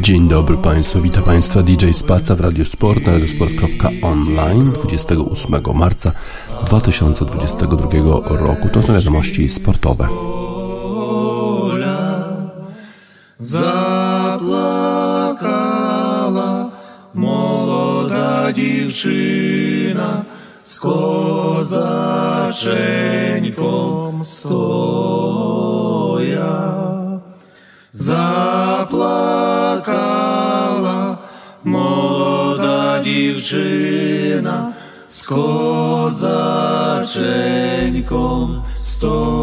Dzień dobry Państwu, witam Państwa DJ Spaca w Radio Sport na radiosport.online 28 marca 2022 roku. To są wiadomości sportowe. Zaplakała młoda dziewczyna z kozaczenką stoi. dziewczyna z kozaczeńką stoi.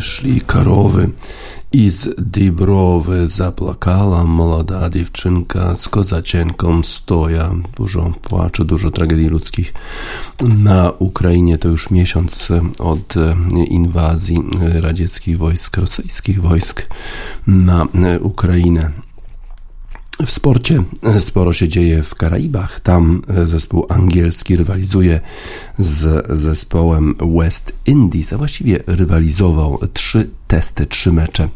Szli karowy i z Dibrowy zaplakała młoda dziewczynka z kozacienką stoja. Dużo płaczu, dużo tragedii ludzkich na Ukrainie. To już miesiąc od inwazji radzieckich wojsk, rosyjskich wojsk na Ukrainę. W sporcie sporo się dzieje w Karaibach. Tam zespół angielski rywalizuje z zespołem West Indies, a właściwie rywalizował trzy testy, trzy mecze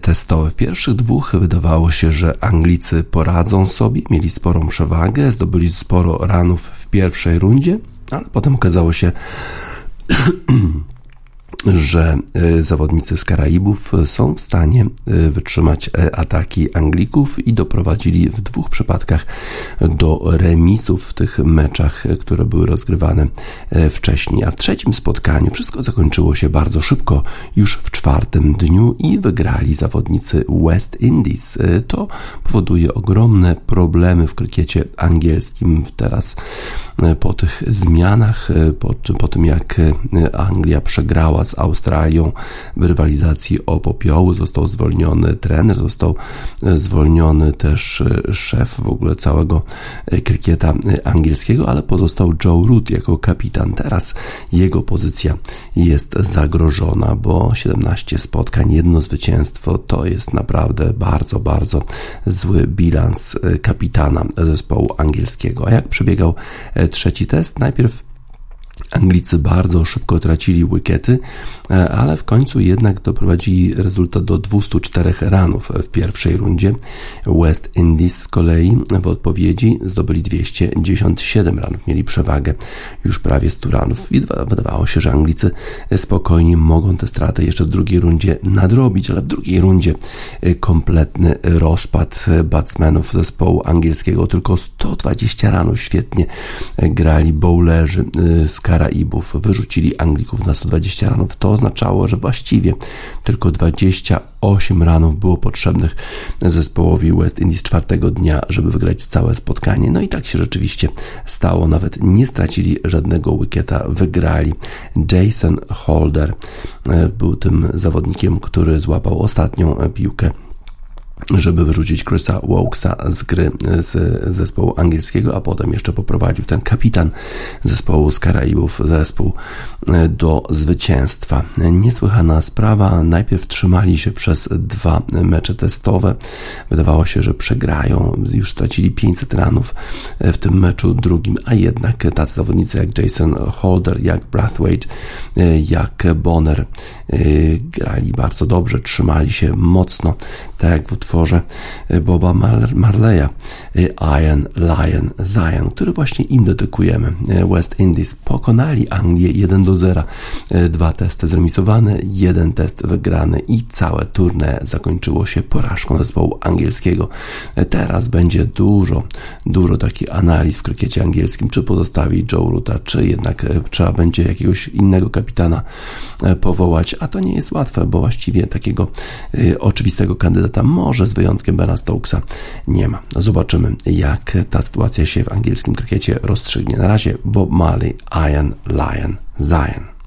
testowe. W pierwszych dwóch wydawało się, że Anglicy poradzą sobie, mieli sporą przewagę, zdobyli sporo ranów w pierwszej rundzie, ale potem okazało się, że e, zawodnicy z Karaibów są w stanie e, wytrzymać ataki Anglików i doprowadzili w dwóch przypadkach do remisów w tych meczach, które były rozgrywane wcześniej. A w trzecim spotkaniu wszystko zakończyło się bardzo szybko, już w czwartym dniu i wygrali zawodnicy West Indies. To powoduje ogromne problemy w krykiecie angielskim teraz po tych zmianach, po, po tym jak Anglia przegrała z Australią w rywalizacji o popioły. Został zwolniony trener, został e, zwolniony też e, szef w ogóle całego e, krykieta angielskiego, ale pozostał Joe Root jako kapitan. Teraz jego pozycja jest zagrożona, bo 17 spotkań, jedno zwycięstwo to jest naprawdę bardzo, bardzo zły bilans kapitana zespołu angielskiego. A jak przebiegał trzeci test? Najpierw Anglicy bardzo szybko tracili wykety, e, ale w końcu jednak doprowadzili rezultat do 204 ranów w pierwszej rundzie. West Indies z kolei w odpowiedzi zdobyli 297 ranów, mieli przewagę już prawie 100 ranów i wydawało się, że Anglicy spokojnie mogą tę stratę jeszcze w drugiej rundzie nadrobić, ale w drugiej rundzie e, kompletny rozpad batsmenów zespołu angielskiego, tylko 120 ranów świetnie grali bowlerzy e, z Karaibów wyrzucili Anglików na 120 ranów. To oznaczało, że właściwie tylko 28 ranów było potrzebnych zespołowi West Indies czwartego dnia, żeby wygrać całe spotkanie. No i tak się rzeczywiście stało. Nawet nie stracili żadnego wicketa, wygrali. Jason Holder e, był tym zawodnikiem, który złapał ostatnią piłkę żeby wyrzucić Chrisa Wokesa z gry z zespołu angielskiego, a potem jeszcze poprowadził ten kapitan zespołu z Karaibów, zespół e, do zwycięstwa. Niesłychana sprawa. Najpierw trzymali się przez dwa mecze testowe. Wydawało się, że przegrają. Już stracili 500 ranów w tym meczu drugim, a jednak tacy zawodnicy jak Jason Holder, jak Brathwaite, e, jak Bonner e, grali bardzo dobrze, trzymali się mocno, tak jak w utworze e, Boba Marleya e, Iron Lion Zion, który właśnie im dedykujemy. E, West Indies pokonali Anglię 1 do 0. Dwa testy zremisowane, jeden test wygrany i całe turne zakończyło się porażką zespołu angielskiego. Teraz będzie dużo, dużo takich analiz w krykiecie angielskim, czy pozostawi Joe Ruta, czy jednak trzeba będzie jakiegoś innego kapitana powołać, a to nie jest łatwe, bo właściwie takiego oczywistego kandydata może może z wyjątkiem Bena Stokesa nie ma. Zobaczymy, jak ta sytuacja się w angielskim krykiecie rozstrzygnie. Na razie Bob Marley, Iron Lion, Zion.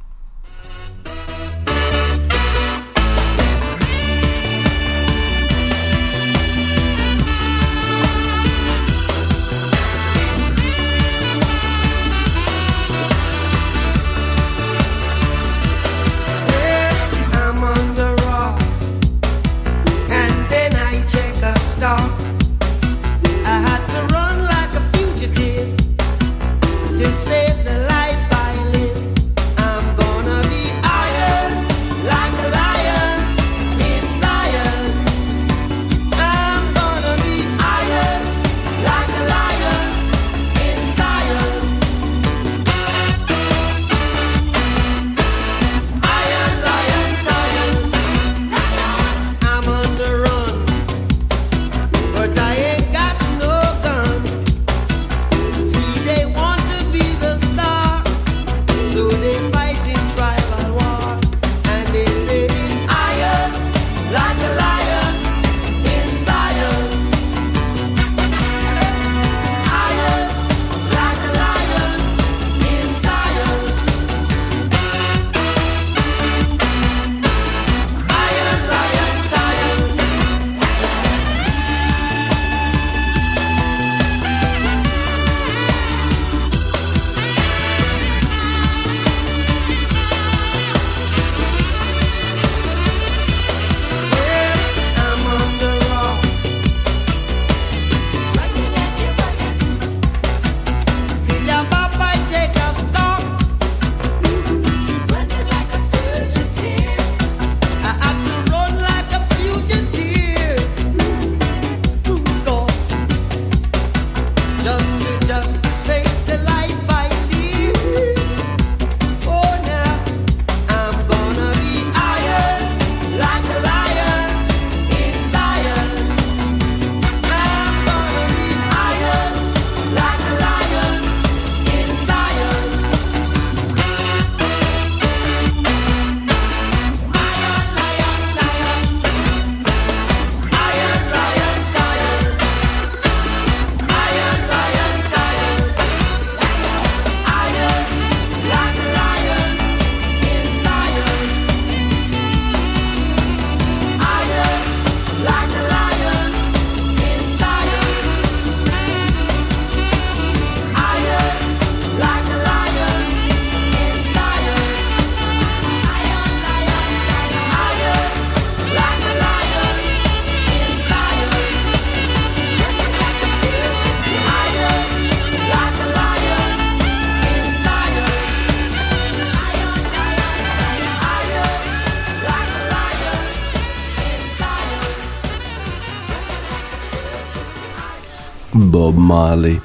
Bob Marley,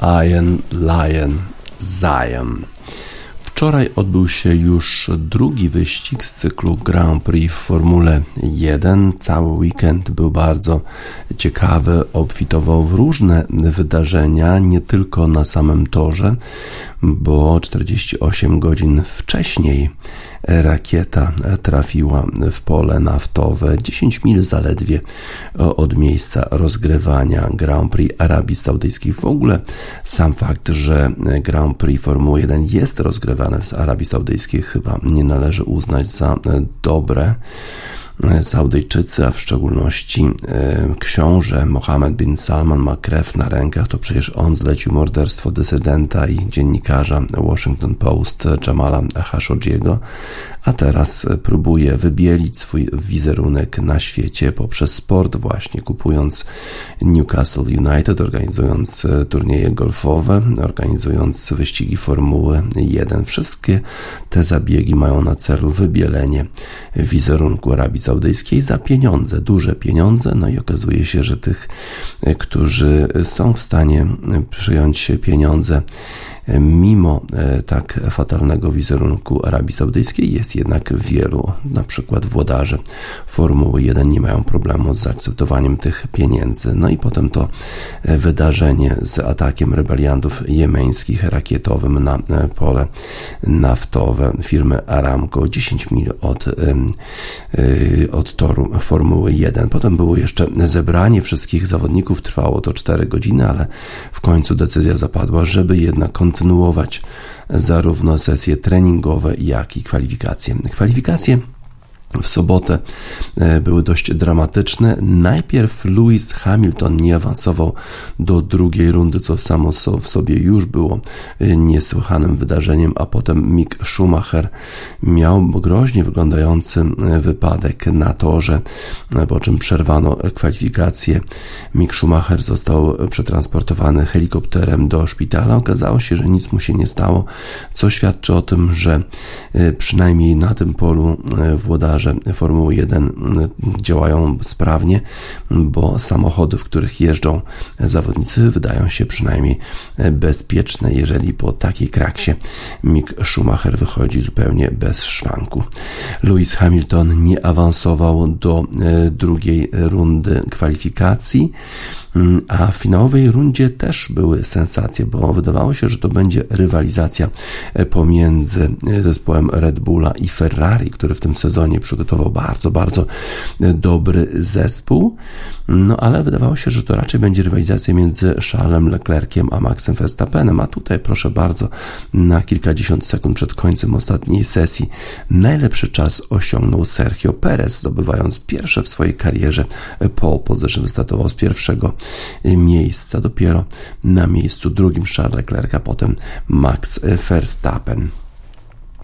Iron Lion, Zion. Wczoraj odbył się już drugi wyścig z cyklu Grand Prix w Formule 1. Cały weekend był bardzo ciekawy, obfitował w różne wydarzenia, nie tylko na samym torze, bo 48 godzin wcześniej rakieta trafiła w pole naftowe 10 mil zaledwie od miejsca rozgrywania Grand Prix Arabii Saudyjskiej. W ogóle sam fakt, że Grand Prix Formuły 1 jest rozgrywane w Arabii Saudyjskiej chyba nie należy uznać za dobre. Saudyjczycy, a w szczególności e, książę Mohammed bin Salman ma krew na rękach, to przecież on zlecił morderstwo dysydenta i dziennikarza Washington Post Jamala Khashoggiego, a teraz próbuje wybielić swój wizerunek na świecie poprzez sport właśnie, kupując Newcastle United, organizując e, turnieje golfowe, organizując wyścigi Formuły 1. Wszystkie te zabiegi mają na celu wybielenie wizerunku Arabii Saudyjskiej za pieniądze, duże pieniądze, no i okazuje się, że tych, którzy są w stanie przyjąć pieniądze Mimo e, tak fatalnego wizerunku Arabii Saudyjskiej jest jednak wielu, na przykład włodarzy Formuły 1 nie mają problemu z zaakceptowaniem tych pieniędzy. No i potem to e, wydarzenie z atakiem rebeliantów jemeńskich rakietowym na e, pole naftowe firmy Aramco 10 mil od, od toru Formuły 1. Potem było jeszcze zebranie wszystkich zawodników, trwało to 4 godziny, ale w końcu decyzja zapadła, żeby jednak kontynuować kontynuować zarówno sesje treningowe, jak i kwalifikacje. Kwalifikacje w sobotę e, były dość dramatyczne. Najpierw Lewis Hamilton nie awansował do drugiej rundy, co samo w sobie już było e, niesłychanym wydarzeniem, a potem Mick Schumacher miał groźnie wyglądający e, wypadek na torze, po czym przerwano kwalifikacje. Mick Schumacher został przetransportowany helikopterem do szpitala. Okazało się, że nic mu się nie stało, co świadczy o tym, że przynajmniej na tym polu włodarze że Formuły 1 działają sprawnie, bo samochody, w których jeżdżą zawodnicy, wydają się przynajmniej bezpieczne, jeżeli po takiej kraksie Mick Schumacher wychodzi zupełnie bez szwanku. Lewis Hamilton nie awansował do e, drugiej rundy kwalifikacji. Mm, a w finałowej rundzie też były sensacje, bo wydawało się, że to będzie rywalizacja pomiędzy zespołem Red Bulla i Ferrari, który w tym sezonie przygotował bardzo, bardzo e, dobry zespół. No ale wydawało się, że to raczej będzie rywalizacja między Charlesem Leclerciem a Maxem Verstappenem, a tutaj proszę bardzo, na kilkadziesiąt sekund przed końcem ostatniej sesji najlepszy czas osiągnął Sergio Perez, zdobywając pierwsze w swojej karierze pole position, wystartował z pierwszego miejsca. Dopiero na miejscu drugim Charles Leclerc, a potem Max Verstappen.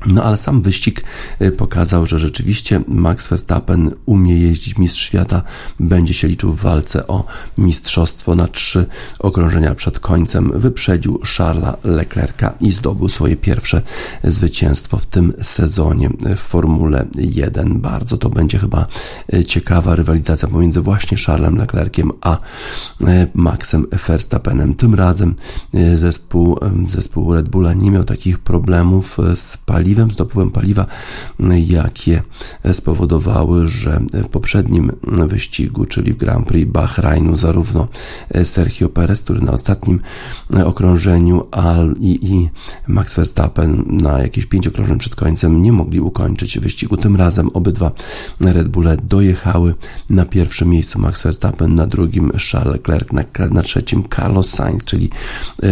No ale sam wyścig y, pokazał, że rzeczywiście Max Verstappen umie jeździć mistrz świata, będzie się liczył w walce o mistrzostwo na trzy okrążenia przed końcem. Wyprzedził Charlesa Leclerca i zdobył swoje pierwsze zwycięstwo w tym sezonie w Formule 1. Bardzo to będzie chyba y, ciekawa rywalizacja pomiędzy właśnie Charlesem Leclerciem a y, Maxem Verstappenem. Tym razem zespół, zespół Red Bulla nie miał takich problemów z paliwem paliwem, z dopływem paliwa, jakie spowodowały, że w poprzednim wyścigu, czyli w Grand Prix Bahrainu, zarówno Sergio Perez, który na ostatnim okrążeniu, Al i, i Max Verstappen na jakieś pięć okrążeń przed końcem nie mogli ukończyć wyścigu. Tym razem obydwa Red Bulle dojechały na pierwszym miejscu Max Verstappen, na drugim Charles Leclerc, na, na trzecim Carlos Sainz, czyli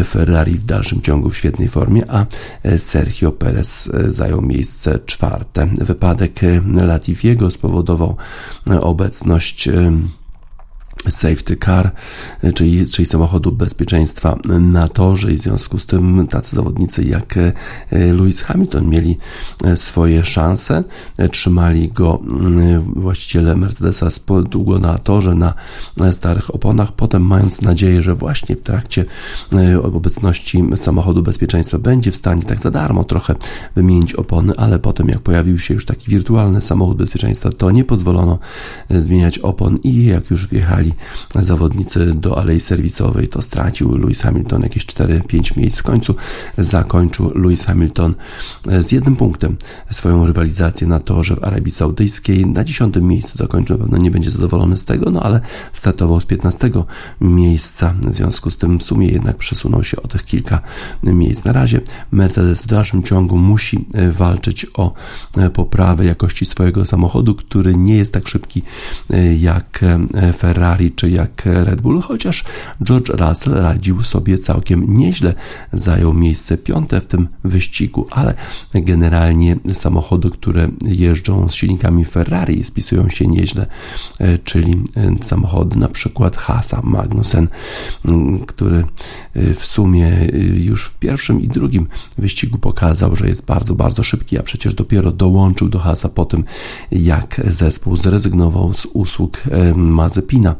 Ferrari w dalszym ciągu w świetnej formie, a Sergio Perez zajął miejsce czwarte. Wypadek Latifiego spowodował obecność safety car, czyli, czyli samochodu bezpieczeństwa na torze. I w związku z tym tacy zawodnicy jak e, Lewis Hamilton mieli e, swoje szanse, e, trzymali go właściciele Mercedesa długo na torze, na starych oponach, potem mając nadzieję, że właśnie w trakcie obecności samochodu bezpieczeństwa będzie w stanie tak za darmo trochę wymienić opony, ale potem jak pojawił się już taki wirtualny samochód bezpieczeństwa, to nie pozwolono zmieniać opon. I jak już wjechali zawodnicy do alei serwisowej, to stracił Lewis Hamilton jakieś 4-5 miejsc. W końcu zakończył Lewis Hamilton z jednym punktem swoją rywalizację na torze w Arabii Saudyjskiej. Na dziesiątym miejscu zakończył, na pewno nie będzie zadowolony z tego, no ale startował z 15 miejsca. W związku z tym w sumie jednak przesunął się o tych kilka miejsc. Na razie Mercedes w dalszym ciągu musi e, walczyć o e, poprawę jakości swojego samochodu, który nie jest tak szybki e, jak Ferrari czy jak Red Bull, chociaż George Russell radził sobie całkiem nieźle. Zajął miejsce piąte w tym wyścigu, ale generalnie samochody, które jeżdżą z silnikami Ferrari spisują się nieźle, czyli samochody na przykład Hasa Magnussen, który w sumie już w pierwszym i drugim wyścigu pokazał, że jest bardzo, bardzo szybki, a przecież dopiero dołączył do Hasa po tym, jak zespół zrezygnował z usług Mazepina, e,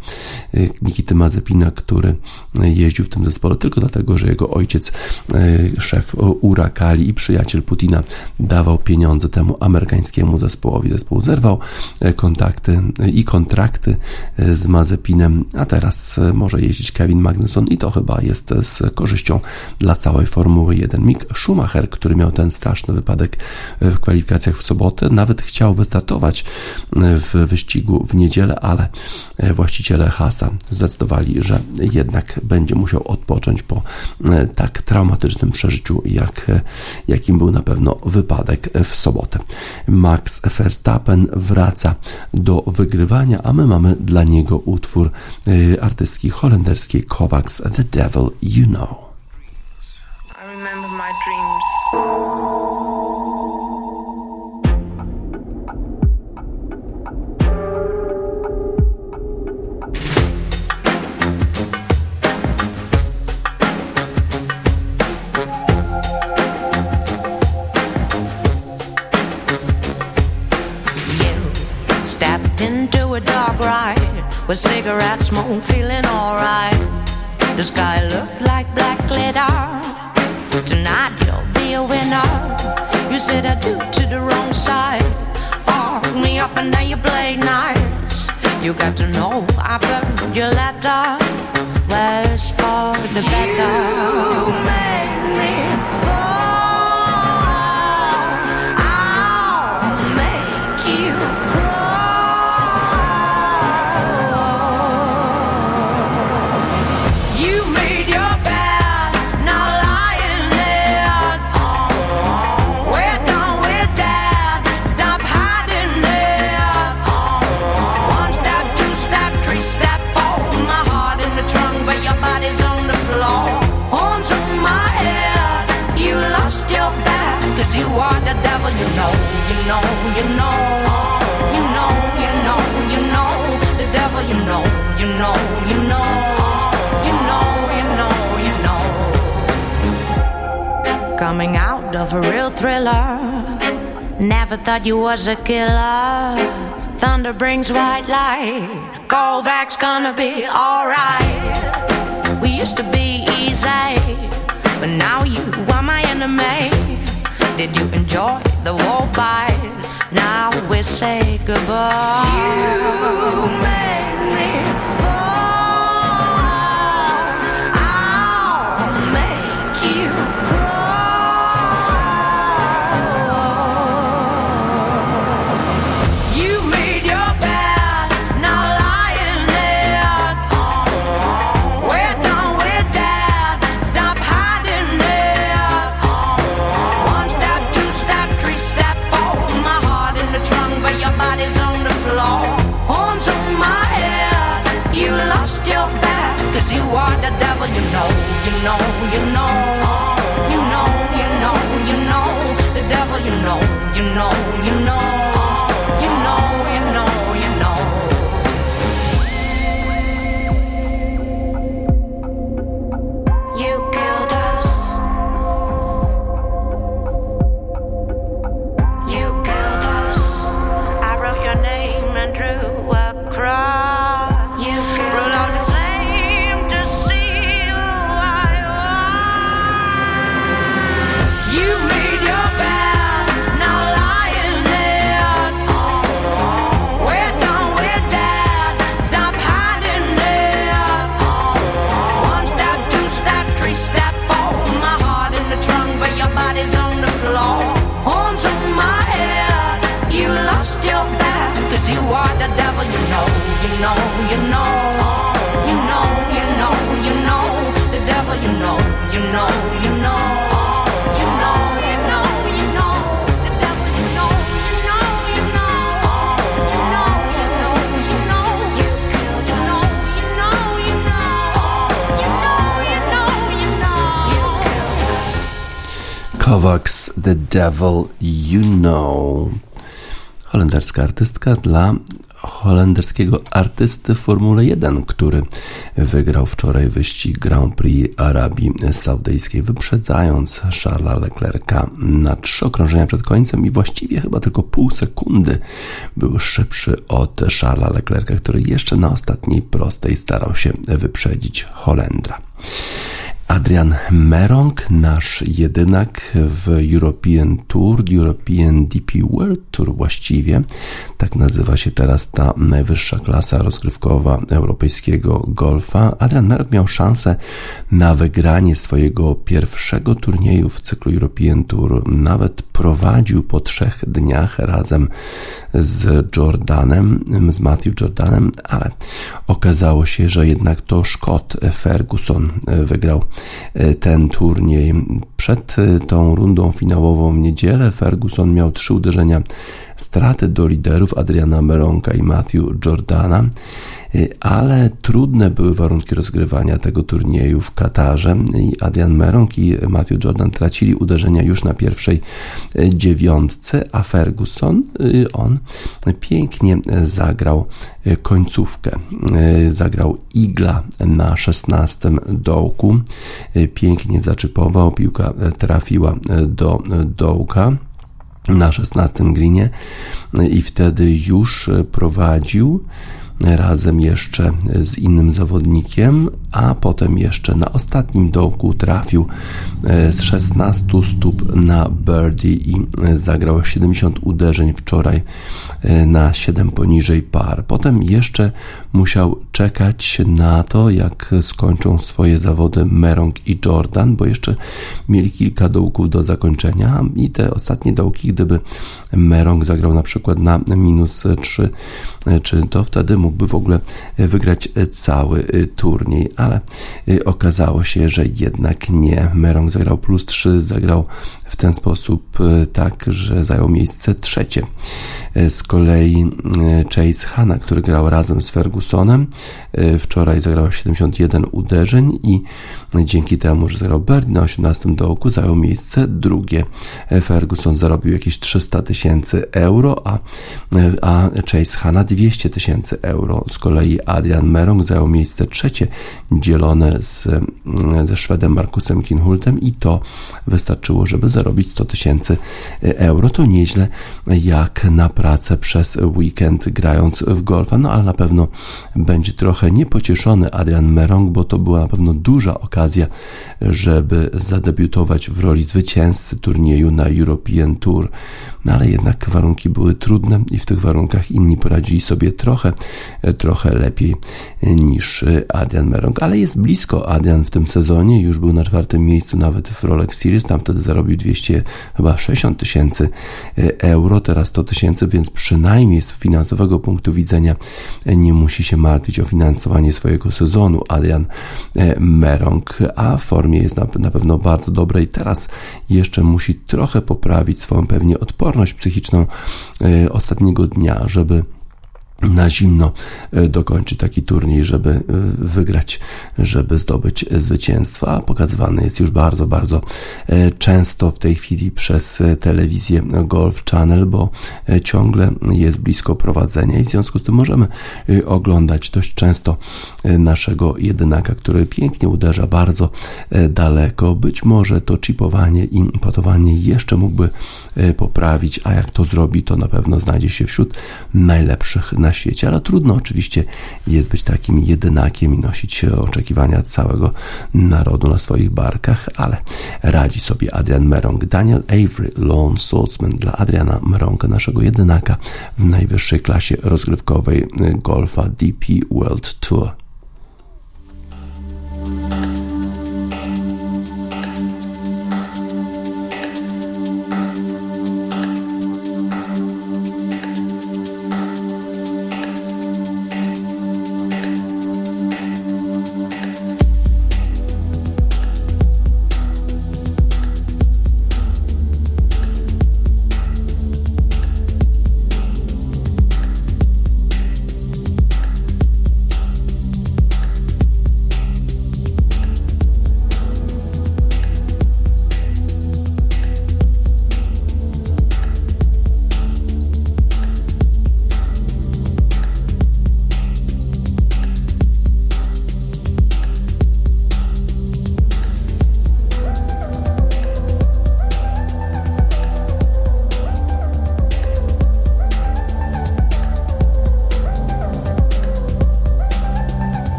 Nikity Mazepina, który jeździł w tym zespole tylko dlatego, że jego ojciec, e, szef Urakali i przyjaciel Putina dawał pieniądze temu amerykańskiemu zespołowi. Zespół zerwał e, kontakty i kontrakty z Mazepinem, a teraz może jeździć Kevin Magnuson i to chyba jest z korzyścią dla całej Formuły 1. Mick Schumacher, który miał ten straszny wypadek w kwalifikacjach w sobotę, nawet chciał wystartować w wyścigu w niedzielę, ale właściciele Hasa zdecydowali, że jednak będzie musiał odpocząć po tak traumatycznym przeżyciu, jak, jakim był na pewno wypadek w sobotę. Max Verstappen wraca do wygrywania, a my mamy dla niego utwór y, artystki holenderskiej Kovacs The Devil You Know. With cigarette smoke, feeling alright. The sky looked like black glitter. Tonight you'll be a winner. You said I do to the wrong side. Fuck me up and then you play nice. You got to know I burned your letter. Worse for the better. You made me you know, you know, you know, you know, the devil, you know, you know, you know, you know, you know, you know. Coming out of a real thriller, never thought you was a killer. Thunder brings white light, call back's gonna be alright. We used to be easy, but now you are my enemy. Did you enjoy the war fight? Now we say goodbye. Know, you know, you know, you know, you know, you know, the devil, you know, you know, you know. Kovacs, The Devil You Know. Holenderska artystka dla holenderskiego artysty Formuły 1, który wygrał wczoraj wyścig Grand Prix Arabii Saudyjskiej, wyprzedzając Charlesa Leclerca na trzy okrążenia przed końcem i właściwie chyba tylko pół sekundy był szybszy od Charlesa Leclerca, który jeszcze na ostatniej prostej starał się wyprzedzić Holendra. Adrian Merong, nasz jedynak w European Tour, European DP World Tour właściwie. Tak nazywa się teraz ta najwyższa klasa rozgrywkowa europejskiego golfa. Adrian Merong miał szansę na wygranie swojego pierwszego turnieju w cyklu European Tour. Nawet prowadził po trzech dniach razem z Jordanem, z Matthew Jordanem, ale okazało się, że jednak to Scott Ferguson wygrał E, ten turniej. Przed e, tą rundą finałową w niedzielę Ferguson miał trzy uderzenia straty do liderów Adriana Meronka i Matthew Jordana. Y, ale trudne były warunki rozgrywania tego turnieju w Katarze i Adrian Merong i Matthew Jordan tracili uderzenia już na pierwszej y, dziewiątce, a Ferguson, y, on pięknie zagrał końcówkę. Zagrał igla na szesnastym dołku, pięknie zaczypował, piłka trafiła do dołka na szesnastym grinie i wtedy już prowadził razem jeszcze z innym zawodnikiem, a potem jeszcze na ostatnim dołku trafił e, z 16 stóp na birdie i e, zagrał 70 uderzeń wczoraj e, na 7 poniżej par. Potem jeszcze musiał czekać na to, jak skończą swoje zawody Merong i Jordan, bo jeszcze mieli kilka dołków do zakończenia i te ostatnie dołki, gdyby Merong zagrał na przykład na minus 3, czy to wtedy mógł mógłby w ogóle wygrać cały turniej, ale okazało się, że jednak nie. Merong zagrał plus 3, zagrał w ten sposób tak, że zajął miejsce trzecie. Z kolei Chase Hanna, który grał razem z Fergusonem, wczoraj zagrał 71 uderzeń i dzięki temu, że zagrał Birdie na 18 dołku, zajął miejsce drugie. Ferguson zarobił jakieś 300 tysięcy euro, a, a Chase Hanna 200 tysięcy euro euro. Z kolei Adrian Merong zajął miejsce trzecie, dzielone z, mm, ze Szwedem Markusem Kinhultem i to wystarczyło, żeby zarobić 100 tysięcy euro. To nieźle jak na pracę przez weekend grając w golfa, no ale na pewno będzie trochę niepocieszony Adrian Merong, bo to była na pewno duża okazja, żeby zadebiutować w roli zwycięzcy turnieju na European Tour. No ale jednak warunki były trudne i w tych warunkach inni poradzili sobie trochę trochę lepiej niż Adrian Merong, ale jest blisko. Adrian w tym sezonie, już był na czwartym miejscu nawet w Rolex Series, tam wtedy zarobił 200, chyba 60 tysięcy euro, teraz 100 tysięcy, więc przynajmniej z finansowego punktu widzenia nie musi się martwić o finansowanie swojego sezonu. Adrian Merong, a w formie jest na, na pewno bardzo dobrej. Teraz jeszcze musi trochę poprawić swoją pewnie odporność psychiczną e, ostatniego dnia, żeby na zimno e, dokończy taki turniej, żeby e, wygrać, żeby zdobyć zwycięstwo, a pokazywany jest już bardzo, bardzo e, często w tej chwili przez telewizję Golf Channel, bo ciągle jest blisko prowadzenia i w związku z tym możemy oglądać dość często naszego jedynaka, który pięknie uderza bardzo daleko. Być może to chipowanie i potowanie jeszcze mógłby poprawić, a jak to zrobi, to na pewno znajdzie się wśród najlepszych na na świecie, ale trudno oczywiście jest być takim jedynakiem i nosić oczekiwania całego narodu na swoich barkach, ale radzi sobie Adrian Merong, Daniel Avery, Lone Swordsman dla Adriana Meronga, naszego jedynaka w najwyższej klasie rozgrywkowej golfa DP World Tour.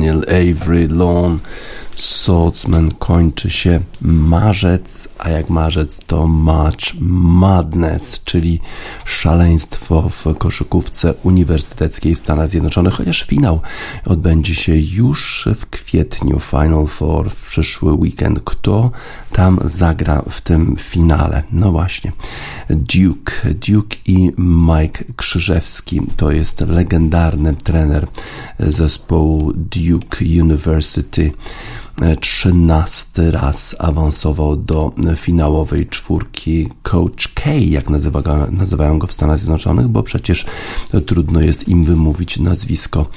Daniel Avery Lawn Swordsman kończy się marzec, a jak marzec to March Madness, czyli szaleństwo w koszykówce uniwersyteckiej w Stanach Zjednoczonych, chociaż finał odbędzie się już w kwietniu, Final Four w przyszły weekend. Kto tam zagra w tym finale? No właśnie, Duke, Duke i Mike Krzyżewski to jest legendarny trener zespołu Duke University trzynasty raz awansował do finałowej czwórki Coach K, jak nazywa go, nazywają go w Stanach Zjednoczonych, bo przecież trudno jest im wymówić nazwisko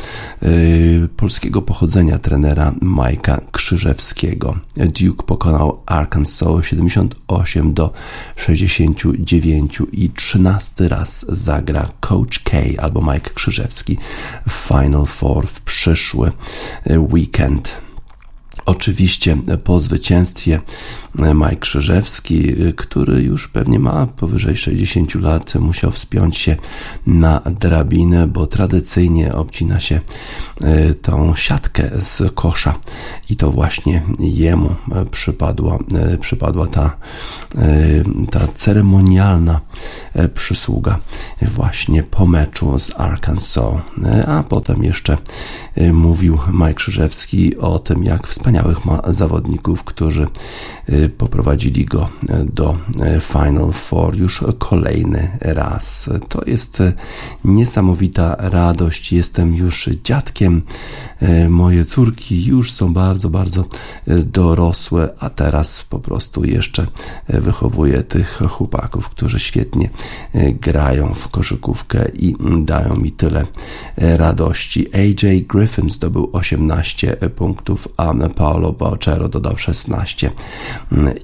yy, polskiego pochodzenia trenera Majka Krzyżewskiego. Duke pokonał Arkansas 78 do 69 i trzynasty raz zagra Coach K albo Mike Krzyżewski w Final Four w przyszły weekend. Oczywiście po zwycięstwie e, Mike Krzyżewski, e, który już pewnie ma powyżej 60 lat, musiał wspiąć się na drabinę, bo tradycyjnie obcina się e, tą siatkę z kosza i to właśnie jemu przypadła, przypadła ta, ta ceremonialna przysługa właśnie po meczu z Arkansas. A potem jeszcze mówił Mike Krzyżewski o tym, jak wspaniale wspaniałych zawodników, którzy y, poprowadzili go y, do y, Final Four już kolejny raz. To jest niesamowita radość. Jestem już dziadkiem. Moje córki już są bardzo, bardzo dorosłe, a teraz po prostu jeszcze wychowuję tych chłopaków, którzy świetnie grają w koszykówkę i dają mi tyle radości. AJ Griffin zdobył 18 punktów, a Paolo Bocero dodał 16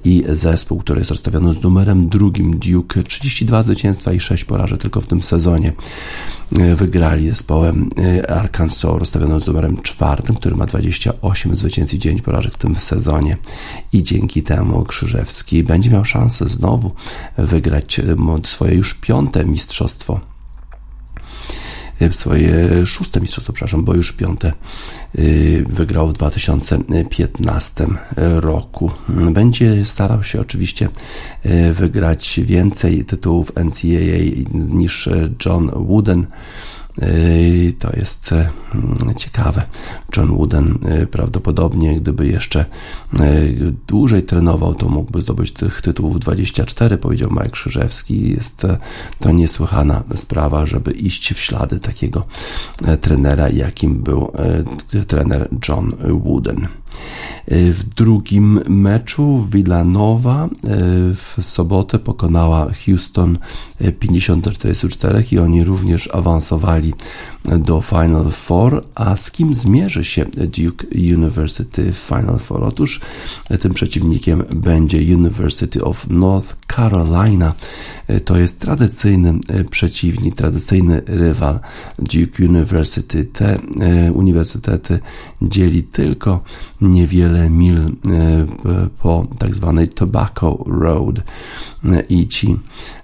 i zespół, który jest rozstawiony z numerem drugim Duke. 32 zwycięstwa i 6 porażek tylko w tym sezonie. Wygrali zespołem Arkansas rozstawionym z numerem czwartym, który ma 28 zwycięstw i 9 porażek w tym sezonie. I dzięki temu Krzyżewski będzie miał szansę znowu wygrać swoje już piąte mistrzostwo swoje szóste mistrzostwo, przepraszam, bo już piąte y, wygrał w 2015 roku. Będzie starał się oczywiście y, wygrać więcej tytułów NCAA niż John Wooden. To jest e, ciekawe. John Wooden e, prawdopodobnie, gdyby jeszcze e, dłużej trenował, to mógłby zdobyć tych tytułów 24, powiedział Mike Krzyżewski. Jest to niesłychana sprawa, żeby iść w ślady takiego trenera, jakim był trener John Wooden. W drugim meczu Villanova w sobotę pokonała Houston 50-44 i oni również awansowali do Final Four, a z kim zmierzy się Duke University w Final Four? Otóż tym przeciwnikiem będzie University of North Carolina. To jest tradycyjny przeciwnik, tradycyjny rywal Duke University. Te e, uniwersytety dzieli tylko niewiele mil e, po tak zwanej Tobacco Road i ci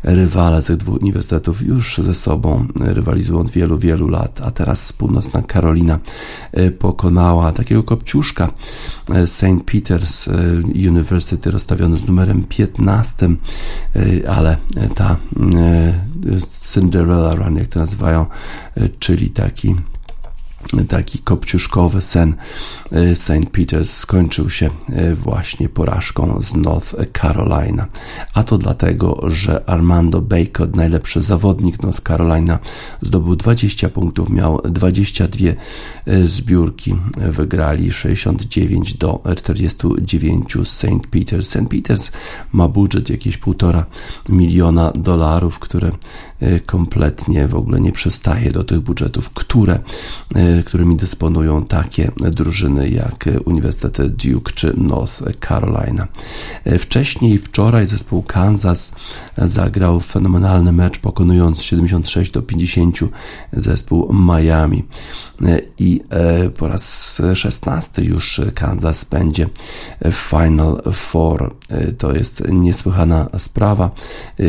rywale z tych dwóch uniwersytetów już ze sobą rywalizują od wielu, wielu lat, a teraz północna Karolina e, pokonała takiego kopciuszka e, St. Peter's e, University rozstawiony z numerem 15, ale ta Cinderella Run, jak to nazywają, czyli taki taki kopciuszkowy sen y, St. Peters skończył się y, właśnie porażką z North Carolina. A to dlatego, że Armando Bacon, najlepszy zawodnik North Carolina, zdobył 20 punktów, miał 22 y, zbiórki, wygrali 69 do 49 St. Peters. St. Peters ma budżet jakieś półtora miliona dolarów, które kompletnie w ogóle nie przystaje do tych budżetów, które którymi dysponują takie drużyny jak Uniwersytet Duke czy North Carolina. Wcześniej, wczoraj zespół Kansas zagrał fenomenalny mecz, pokonując 76 do 50 zespół Miami. I e, po raz 16 już Kansas będzie w Final Four. E, to jest niesłychana sprawa.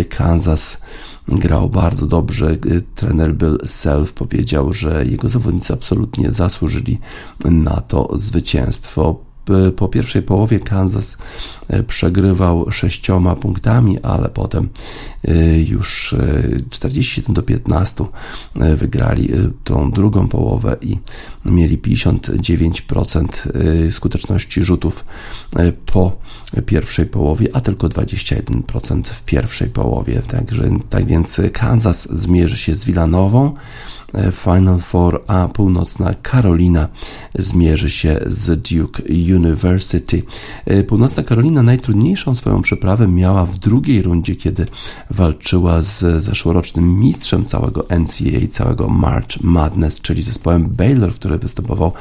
Kansas grał bardzo dobrze. Trener Bill Self powiedział, że jego zawodnicy absolutnie zasłużyli na to zwycięstwo po pierwszej połowie Kansas e, przegrywał sześcioma punktami, ale potem e, już 47 e, do 15 wygrali tą drugą połowę i mieli 59% skuteczności rzutów po pierwszej połowie, a tylko 21% w pierwszej połowie. Także tak więc Kansas zmierzy się z Villanową. Final Four, a północna Karolina zmierzy się z Duke University. E, północna Karolina najtrudniejszą swoją przeprawę miała w drugiej rundzie, kiedy walczyła z zeszłorocznym mistrzem całego NCAA, całego March Madness, czyli zespołem Baylor, który występował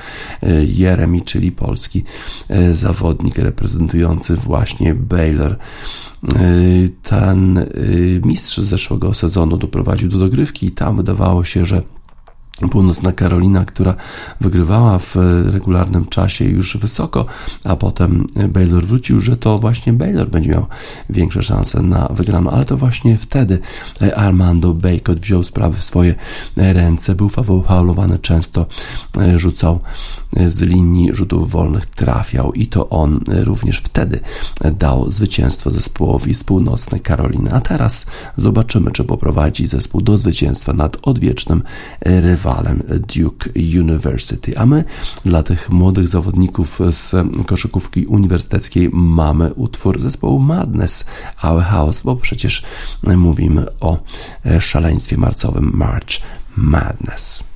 e, Jeremy, czyli polski e, zawodnik reprezentujący właśnie Baylor. Ten mistrz z zeszłego sezonu doprowadził do dogrywki i tam wydawało się, że Północna Karolina, która wygrywała w regularnym czasie już wysoko, a potem Baylor wrócił, że to właśnie Baylor będzie miał większe szanse na wygraną, ale to właśnie wtedy Armando Bacot wziął sprawę w swoje ręce, był faulowany często, rzucał z linii rzutów wolnych, trafiał i to on również wtedy dał zwycięstwo zespołowi z północnej Karoliny. A teraz zobaczymy, czy poprowadzi zespół do zwycięstwa nad odwiecznym rywalem rywalem Duke University. A my dla tych młodych zawodników z koszykówki uniwersyteckiej mamy utwór zespołu Madness Our House, bo przecież mówimy o szaleństwie marcowym March Madness.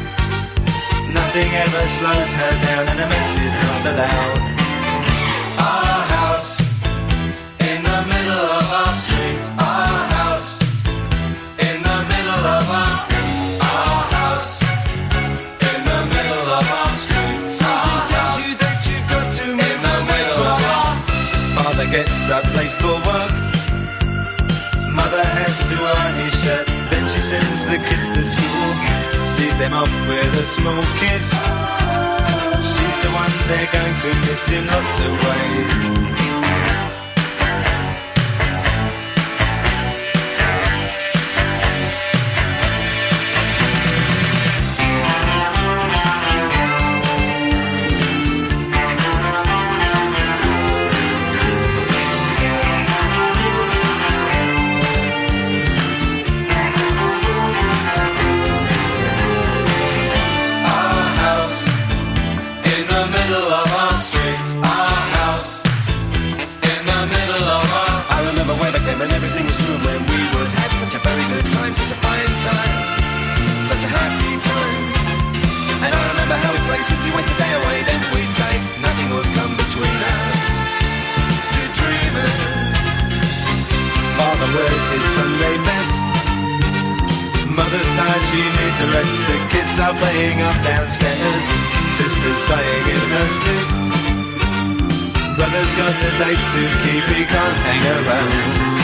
Nothing ever slows her down, and a mess is not allowed. Our house in the middle of our street. Our house in the middle of our our house in the middle of our street. Something tells you that you've got to in the middle of our. Father gets up late for work. Mother has to iron his shirt. Then she sends the kids to school. Sees them off with a small kiss. She's the one they're going to miss in lots of ways. late to keep me can't hang around.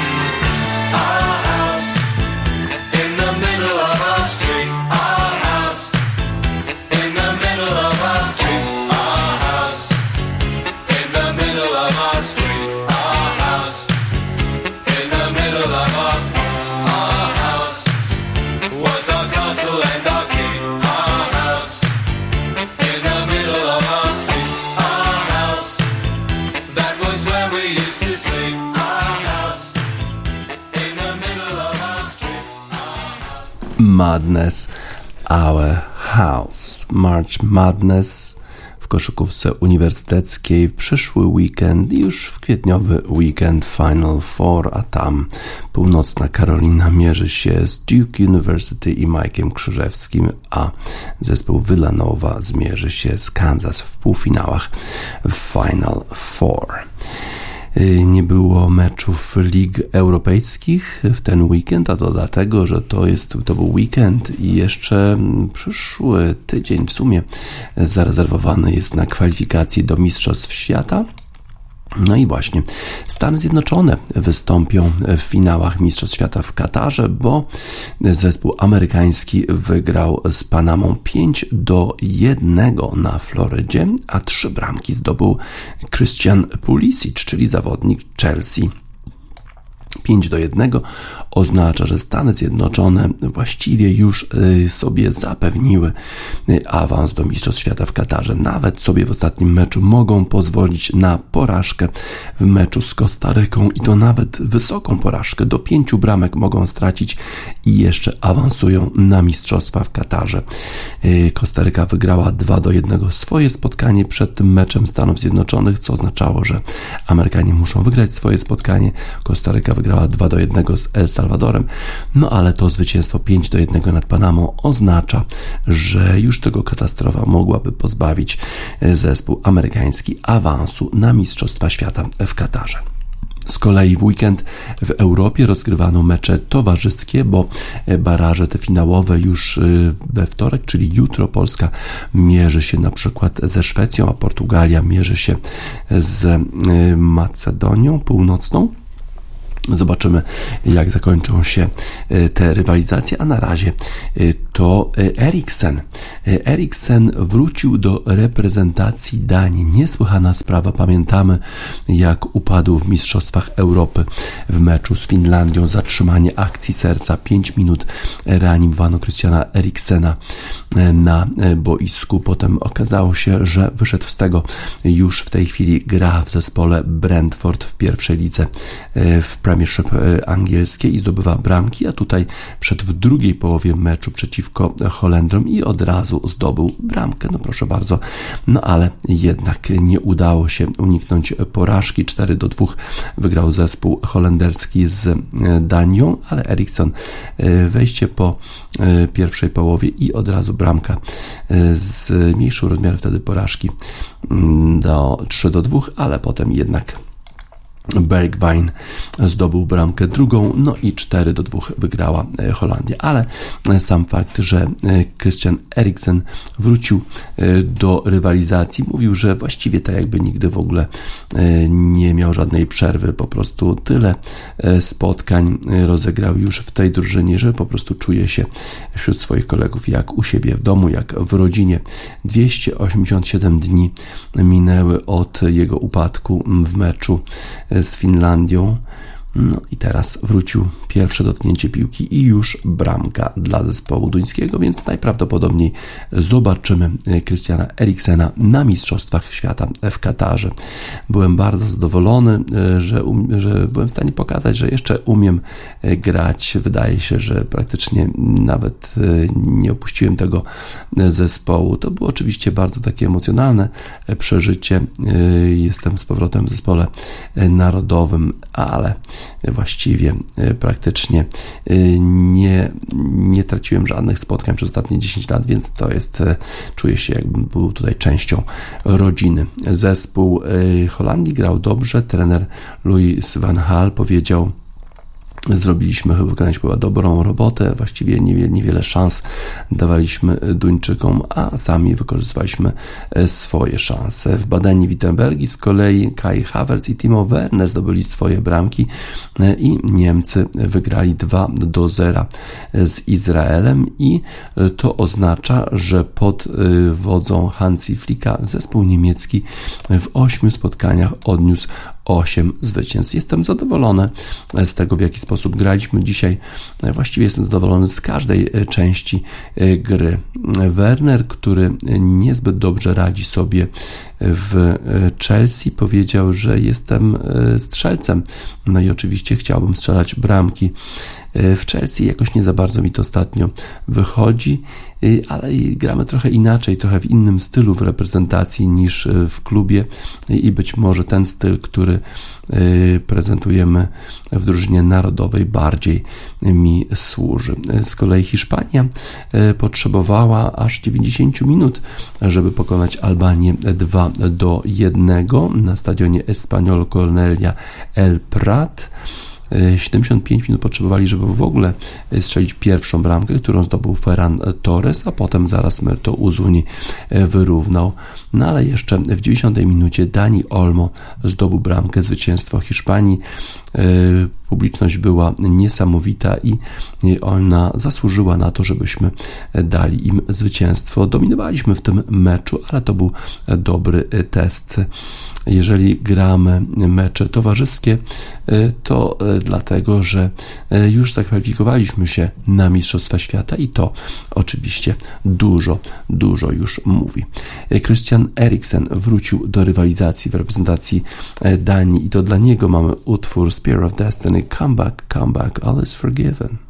Madness w koszykówce uniwersyteckiej w przyszły weekend, już w kwietniowy weekend Final Four, a tam północna Karolina mierzy się z Duke University i Mike'iem Krzyżewskim, a zespół Villanova zmierzy się z Kansas w półfinałach Final Four. Y, nie było meczów lig europejskich w ten weekend, a to dlatego, że to jest to był weekend i jeszcze przyszły tydzień w sumie zarezerwowany jest na kwalifikacje do Mistrzostw Świata. No i właśnie Stany Zjednoczone wystąpią w finałach Mistrzostw Świata w Katarze, bo zespół amerykański wygrał z Panamą 5 do 1 na Florydzie, a trzy bramki zdobył Christian Pulisic, czyli zawodnik Chelsea. 5 do 1 oznacza, że Stany Zjednoczone właściwie już y, sobie zapewniły y, awans do Mistrzostw Świata w Katarze. Nawet sobie w ostatnim meczu mogą pozwolić na porażkę w meczu z Kostaryką i to nawet wysoką porażkę. Do pięciu bramek mogą stracić i jeszcze awansują na Mistrzostwa w Katarze. Y, Kostaryka wygrała 2 do 1 swoje spotkanie przed tym meczem Stanów Zjednoczonych, co oznaczało, że Amerykanie muszą wygrać swoje spotkanie. Kostaryka wygrała 2 do 1 z El Salvadorem. No ale to zwycięstwo 5 do 1 nad Panamą oznacza, że już tego katastrofa mogłaby pozbawić e, zespół amerykański awansu na Mistrzostwa Świata w Katarze. Z kolei w weekend w Europie rozgrywano mecze towarzyskie, bo e, baraże te finałowe już e, we wtorek, czyli jutro Polska mierzy się na przykład ze Szwecją, a Portugalia mierzy się z Macedonią Północną. Zobaczymy, jak zakończą się e, te rywalizacje, a na razie e, to e, Eriksen. Eriksen wrócił do reprezentacji Danii. Niesłychana sprawa. Pamiętamy, jak upadł w Mistrzostwach Europy w meczu z Finlandią. Zatrzymanie akcji serca. 5 minut reanimowano Christiana Eriksena na boisku. Potem okazało się, że wyszedł z tego. Już w tej chwili gra w zespole Brentford w pierwszej lidze w Premier Premiership e, angielskiej i zdobywa bramki, a tutaj wszedł w drugiej połowie meczu przeciwko Holendrom i od razu zdobył bramkę. No proszę bardzo, no ale jednak nie udało się uniknąć porażki. 4 do 2 wygrał zespół holenderski z e, Danią, ale Eriksson e, wejście po pierwszej połowie i od razu bramka z mniejszą rozmiarem wtedy porażki mm, do 3 do 2, ale potem jednak Bergwijn zdobył bramkę drugą, no i 4 do 2 wygrała e, Holandia. Ale e, sam fakt, że e, Christian Eriksen wrócił do rywalizacji, mówił, że właściwie tak jakby nigdy w ogóle nie miał żadnej przerwy, po prostu tyle spotkań rozegrał już w tej drużynie, że po prostu czuje się wśród swoich kolegów jak u siebie w domu, jak w rodzinie. 287 dni minęły od jego upadku w meczu z Finlandią. No i teraz wrócił pierwsze dotknięcie piłki i już bramka dla zespołu duńskiego, więc najprawdopodobniej zobaczymy Christiana Eriksena na Mistrzostwach Świata w Katarze. Byłem bardzo zadowolony, że, um, że byłem w stanie pokazać, że jeszcze umiem grać. Wydaje się, że praktycznie nawet e, nie opuściłem tego zespołu. To było oczywiście bardzo takie emocjonalne przeżycie. E, jestem z powrotem w zespole narodowym, ale właściwie e, praktycznie e, nie, nie traciłem żadnych spotkań przez ostatnie 10 lat, więc to jest, e, czuję się jakbym był tutaj częścią rodziny. Zespół Holandii grał dobrze, trener Louis van Hal powiedział, Zrobiliśmy, wykonaliśmy chyba dobrą robotę, właściwie niewiele, niewiele szans dawaliśmy Duńczykom, a sami wykorzystywaliśmy e, swoje szanse. W badaniu Wittenbergi z kolei Kai Havertz i Timo Werner zdobyli swoje bramki e, i Niemcy wygrali 2 do 0 z Izraelem i e, to oznacza, że pod wodzą Hansi Flicka zespół niemiecki w ośmiu spotkaniach odniósł 8 zwycięstw. Jestem zadowolony z tego, w jaki sposób graliśmy dzisiaj. Właściwie jestem zadowolony z każdej e, części e, gry. Werner, który niezbyt dobrze radzi sobie w e, Chelsea, powiedział, że jestem strzelcem. No i oczywiście chciałbym strzelać bramki. W Chelsea jakoś nie za bardzo mi to ostatnio wychodzi, ale gramy trochę inaczej, trochę w innym stylu w reprezentacji niż w klubie i być może ten styl, który prezentujemy w drużynie narodowej bardziej mi służy. Z kolei Hiszpania potrzebowała aż 90 minut, żeby pokonać Albanię 2 do 1 na stadionie Espanyol Cornelia El Prat. 75 minut potrzebowali, żeby w ogóle strzelić pierwszą bramkę, którą zdobył Ferran Torres, a potem zaraz Merto Uzuni wyrównał. No ale jeszcze w 90 minucie Dani Olmo zdobył bramkę zwycięstwo Hiszpanii. E, publiczność była niesamowita i ona zasłużyła na to, żebyśmy dali im zwycięstwo. Dominowaliśmy w tym meczu, ale to był dobry test jeżeli gramy mecze towarzyskie, e, to e, dlatego, że już zakwalifikowaliśmy się na Mistrzostwa Świata i to oczywiście dużo, dużo już mówi. Christian Eriksen wrócił do rywalizacji w reprezentacji Danii i to dla niego mamy utwór Spear of Destiny Come Back, Come Back, All is Forgiven.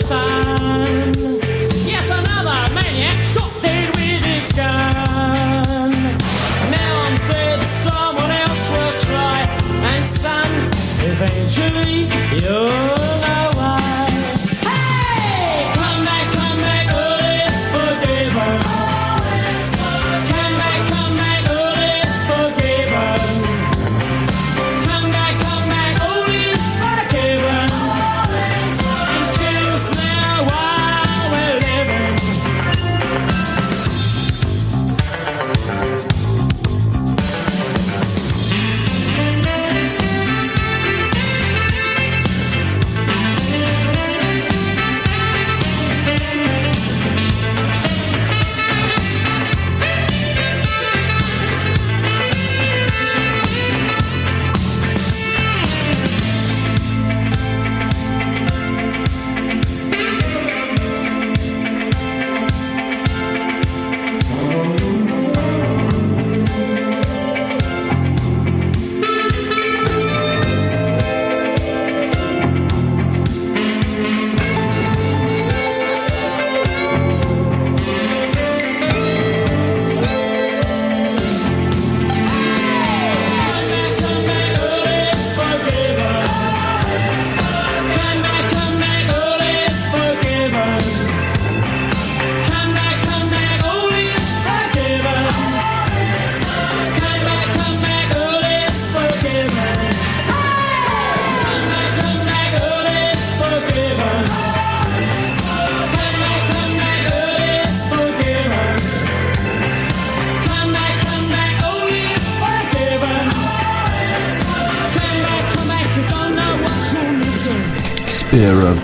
sun. Yes, another maniac shot dead with his gun. Now I'm dead, someone else will try, and son, eventually you'll.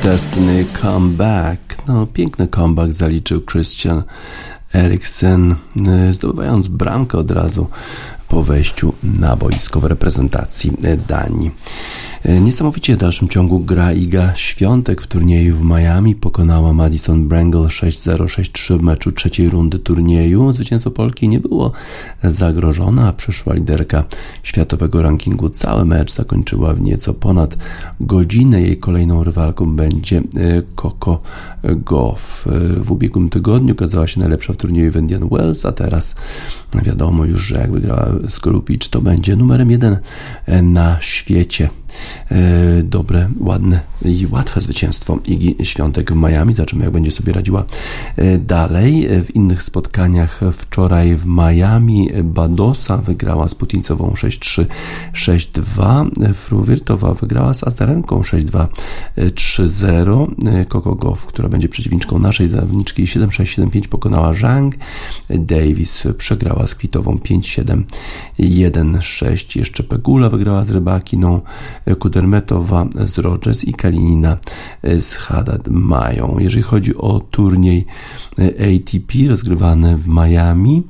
Destiny Comeback. No, piękny comeback zaliczył Christian Eriksen, y, zdobywając bramkę od razu po wejściu na boisko w reprezentacji Danii. E, Niesamowicie w dalszym ciągu gra Iga Świątek w turnieju w Miami. Pokonała Madison Brangle 6-0-6-3 w meczu trzeciej rundy turnieju. Zwycięstwo Polki nie było zagrożone, a przyszła liderka światowego rankingu cały mecz zakończyła w nieco ponad godzinę. Jej kolejną rywalką będzie e, Coco Goff. E, W ubiegłym tygodniu okazała się najlepsza w turnieju w Indian Wells, a teraz wiadomo już, że jak wygrała Skorupicz, to będzie numerem jeden na świecie. E, Dobre, ładne i łatwe zwycięstwo Igi Świątek w Miami. Zobaczymy, jak będzie sobie radziła e, dalej. E, W innych spotkaniach wczoraj w Miami Badosa wygrała z Putincową 6-3, 6-2. Fruwirtowa wygrała z Azarenką 6-2, 3-0. Coco Goff, która będzie przeciwniczką naszej zawodniczki 7-6, 7-5 pokonała Zhang. Davis przegrała z Kwitową 5-7, 1-6. Jeszcze Pegula wygrała z Rybakiną. Kudermetowa z Rogers i Kalinina z Haddad mają. Jeżeli chodzi o turniej ATP rozgrywany w Miami,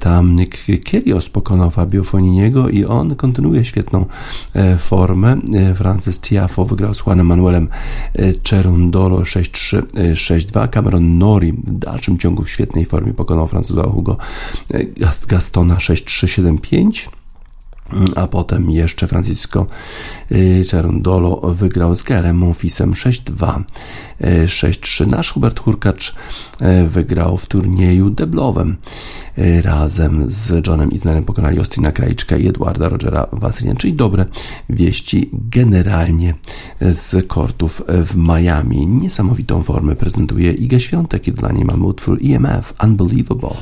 tam Nick Kyrgios pokonał Fabio Foniniego i on kontynuuje świetną e, formę. E, Francis Tiafo wygrał z Juanem Manuelem e, Cerundolo 6-3, e, 6-2. Cameron Nori w dalszym ciągu w świetnej formie pokonał Francuza Hugo e, Gast- Gastona 6-3, 7-5 a potem jeszcze Francisco y, Cerundolo wygrał z Gaelem Monfisem 6-2, y, 6-3. Nasz Hubert Hurkacz y, wygrał w turnieju deblowym y, razem z Johnem Isnerem pokonali Ostina Krajczka i Edwarda Rogera Wasylian, czyli dobre wieści generalnie z kortów w Miami. Niesamowitą formę prezentuje Iga Świątek i dla niej mamy utwór EMF Unbelievable.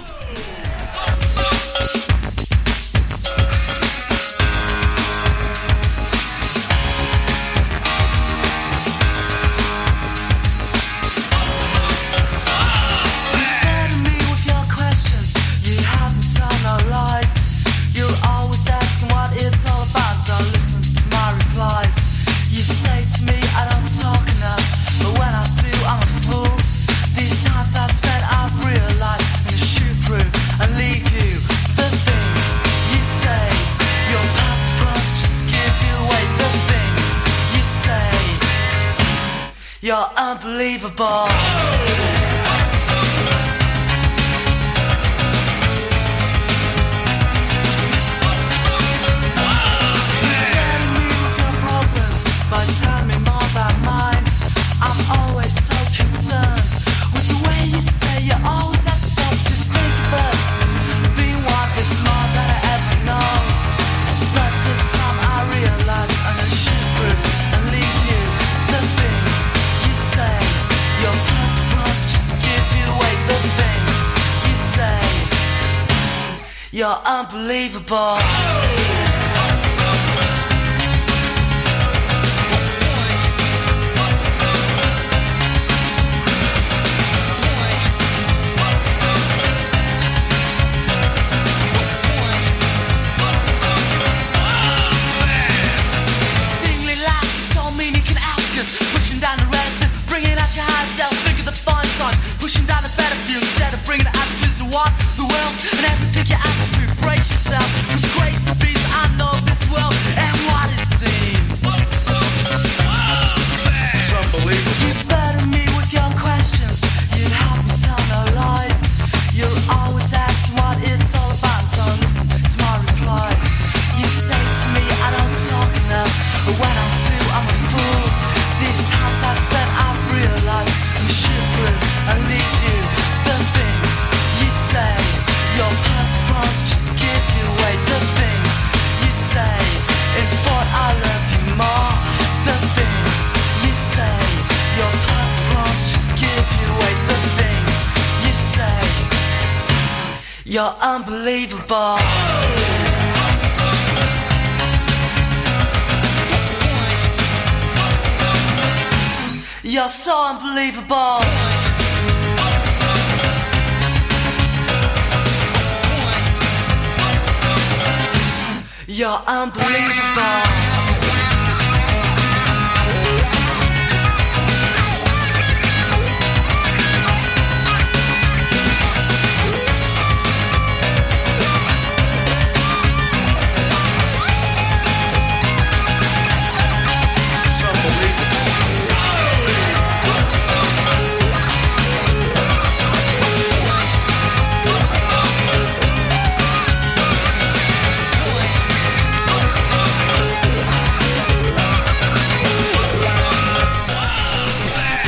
Unbelievable.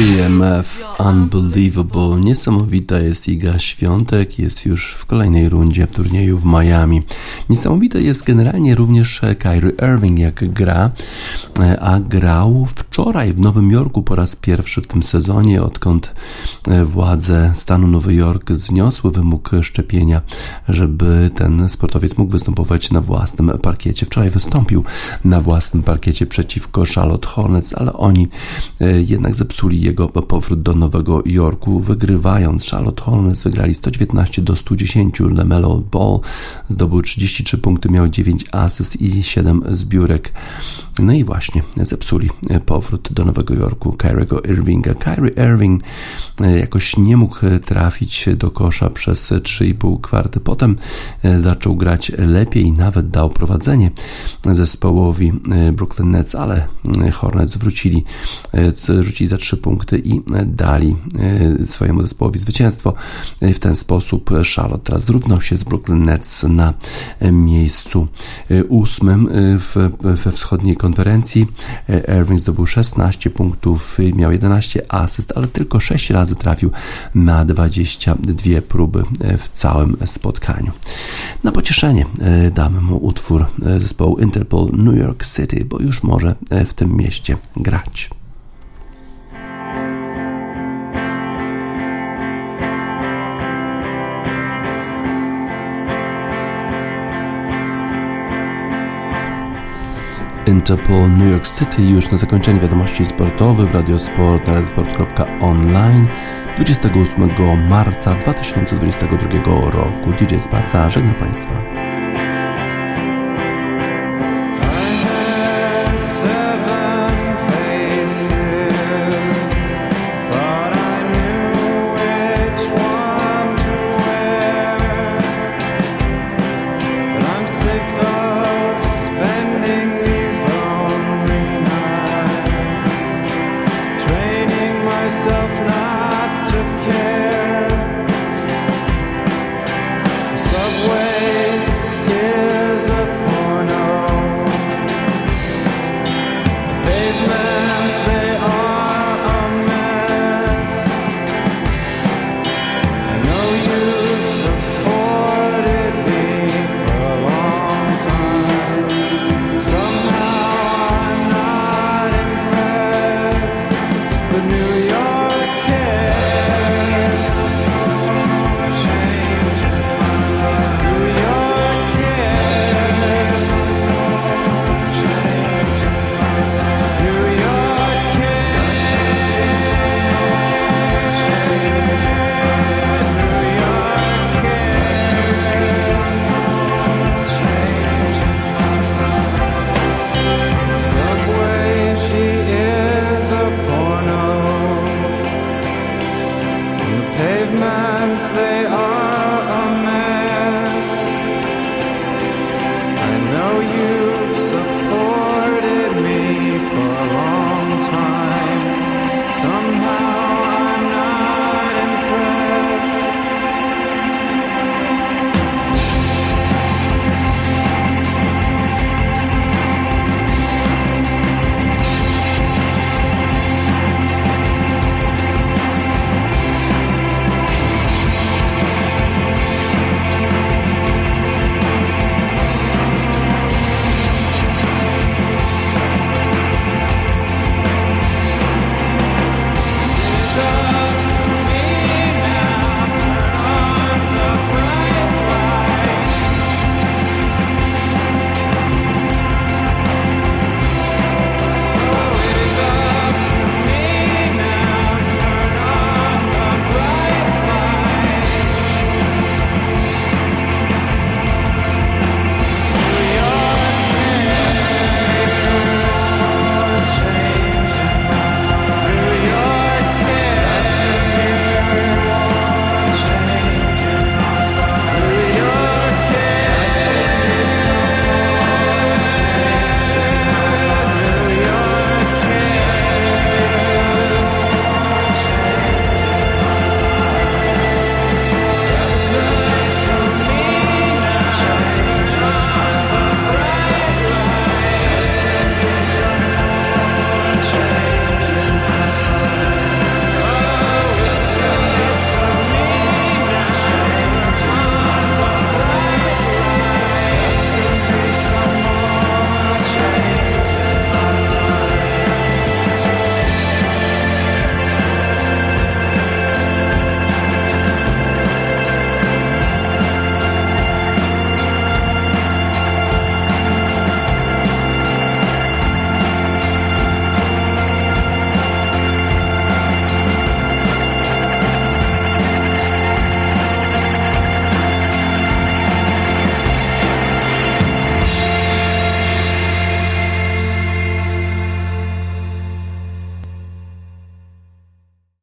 EMF Unbelievable. Niesamowita jest Iga Świątek, jest już w kolejnej rundzie turnieju w Miami. Niesamowite jest generalnie również Kyrie Irving, jak gra, a grał wczoraj w Nowym Jorku po raz pierwszy w tym sezonie, odkąd władze stanu Nowy Jork zniosły wymóg szczepienia, żeby ten sportowiec mógł występować na własnym parkiecie. Wczoraj wystąpił na własnym parkiecie przeciwko Charlotte Hornets, ale oni e, jednak zepsuli jego powrót do Nowego Jorku, wygrywając. Charlotte Hornets wygrali 119 do 110. LeMelo Ball zdobył 33 punkty, miał 9 asyst i 7 zbiórek. No i właśnie zepsuli powrót do Nowego Jorku Kyriego Irvinga. Kyrie Irving e, jakoś nie mógł trafić do kosza przez 3,5 kwarty. Potem e, zaczął grać lepiej, nawet dał prowadzenie zespołowi e, Brooklyn Nets, ale Hornets wrócili, rzucili za 3 punkty i dali swojemu zespołowi zwycięstwo. W ten sposób Charlotte teraz zrównał się z Brooklyn Nets na miejscu ósmym we wschodniej konferencji. Irving zdobył 16 punktów, miał 11 asyst, ale tylko 6 razy trafił na 22 próby w całym spotkaniu. Na pocieszenie damy mu utwór zespołu Interpol New York City, bo już może w tym mieście grać. Interpol New York City już na zakończenie wiadomości sportowych w Radiosport na radiosport.online 28 marca 2022 roku. DJ Spaca żegna Państwa.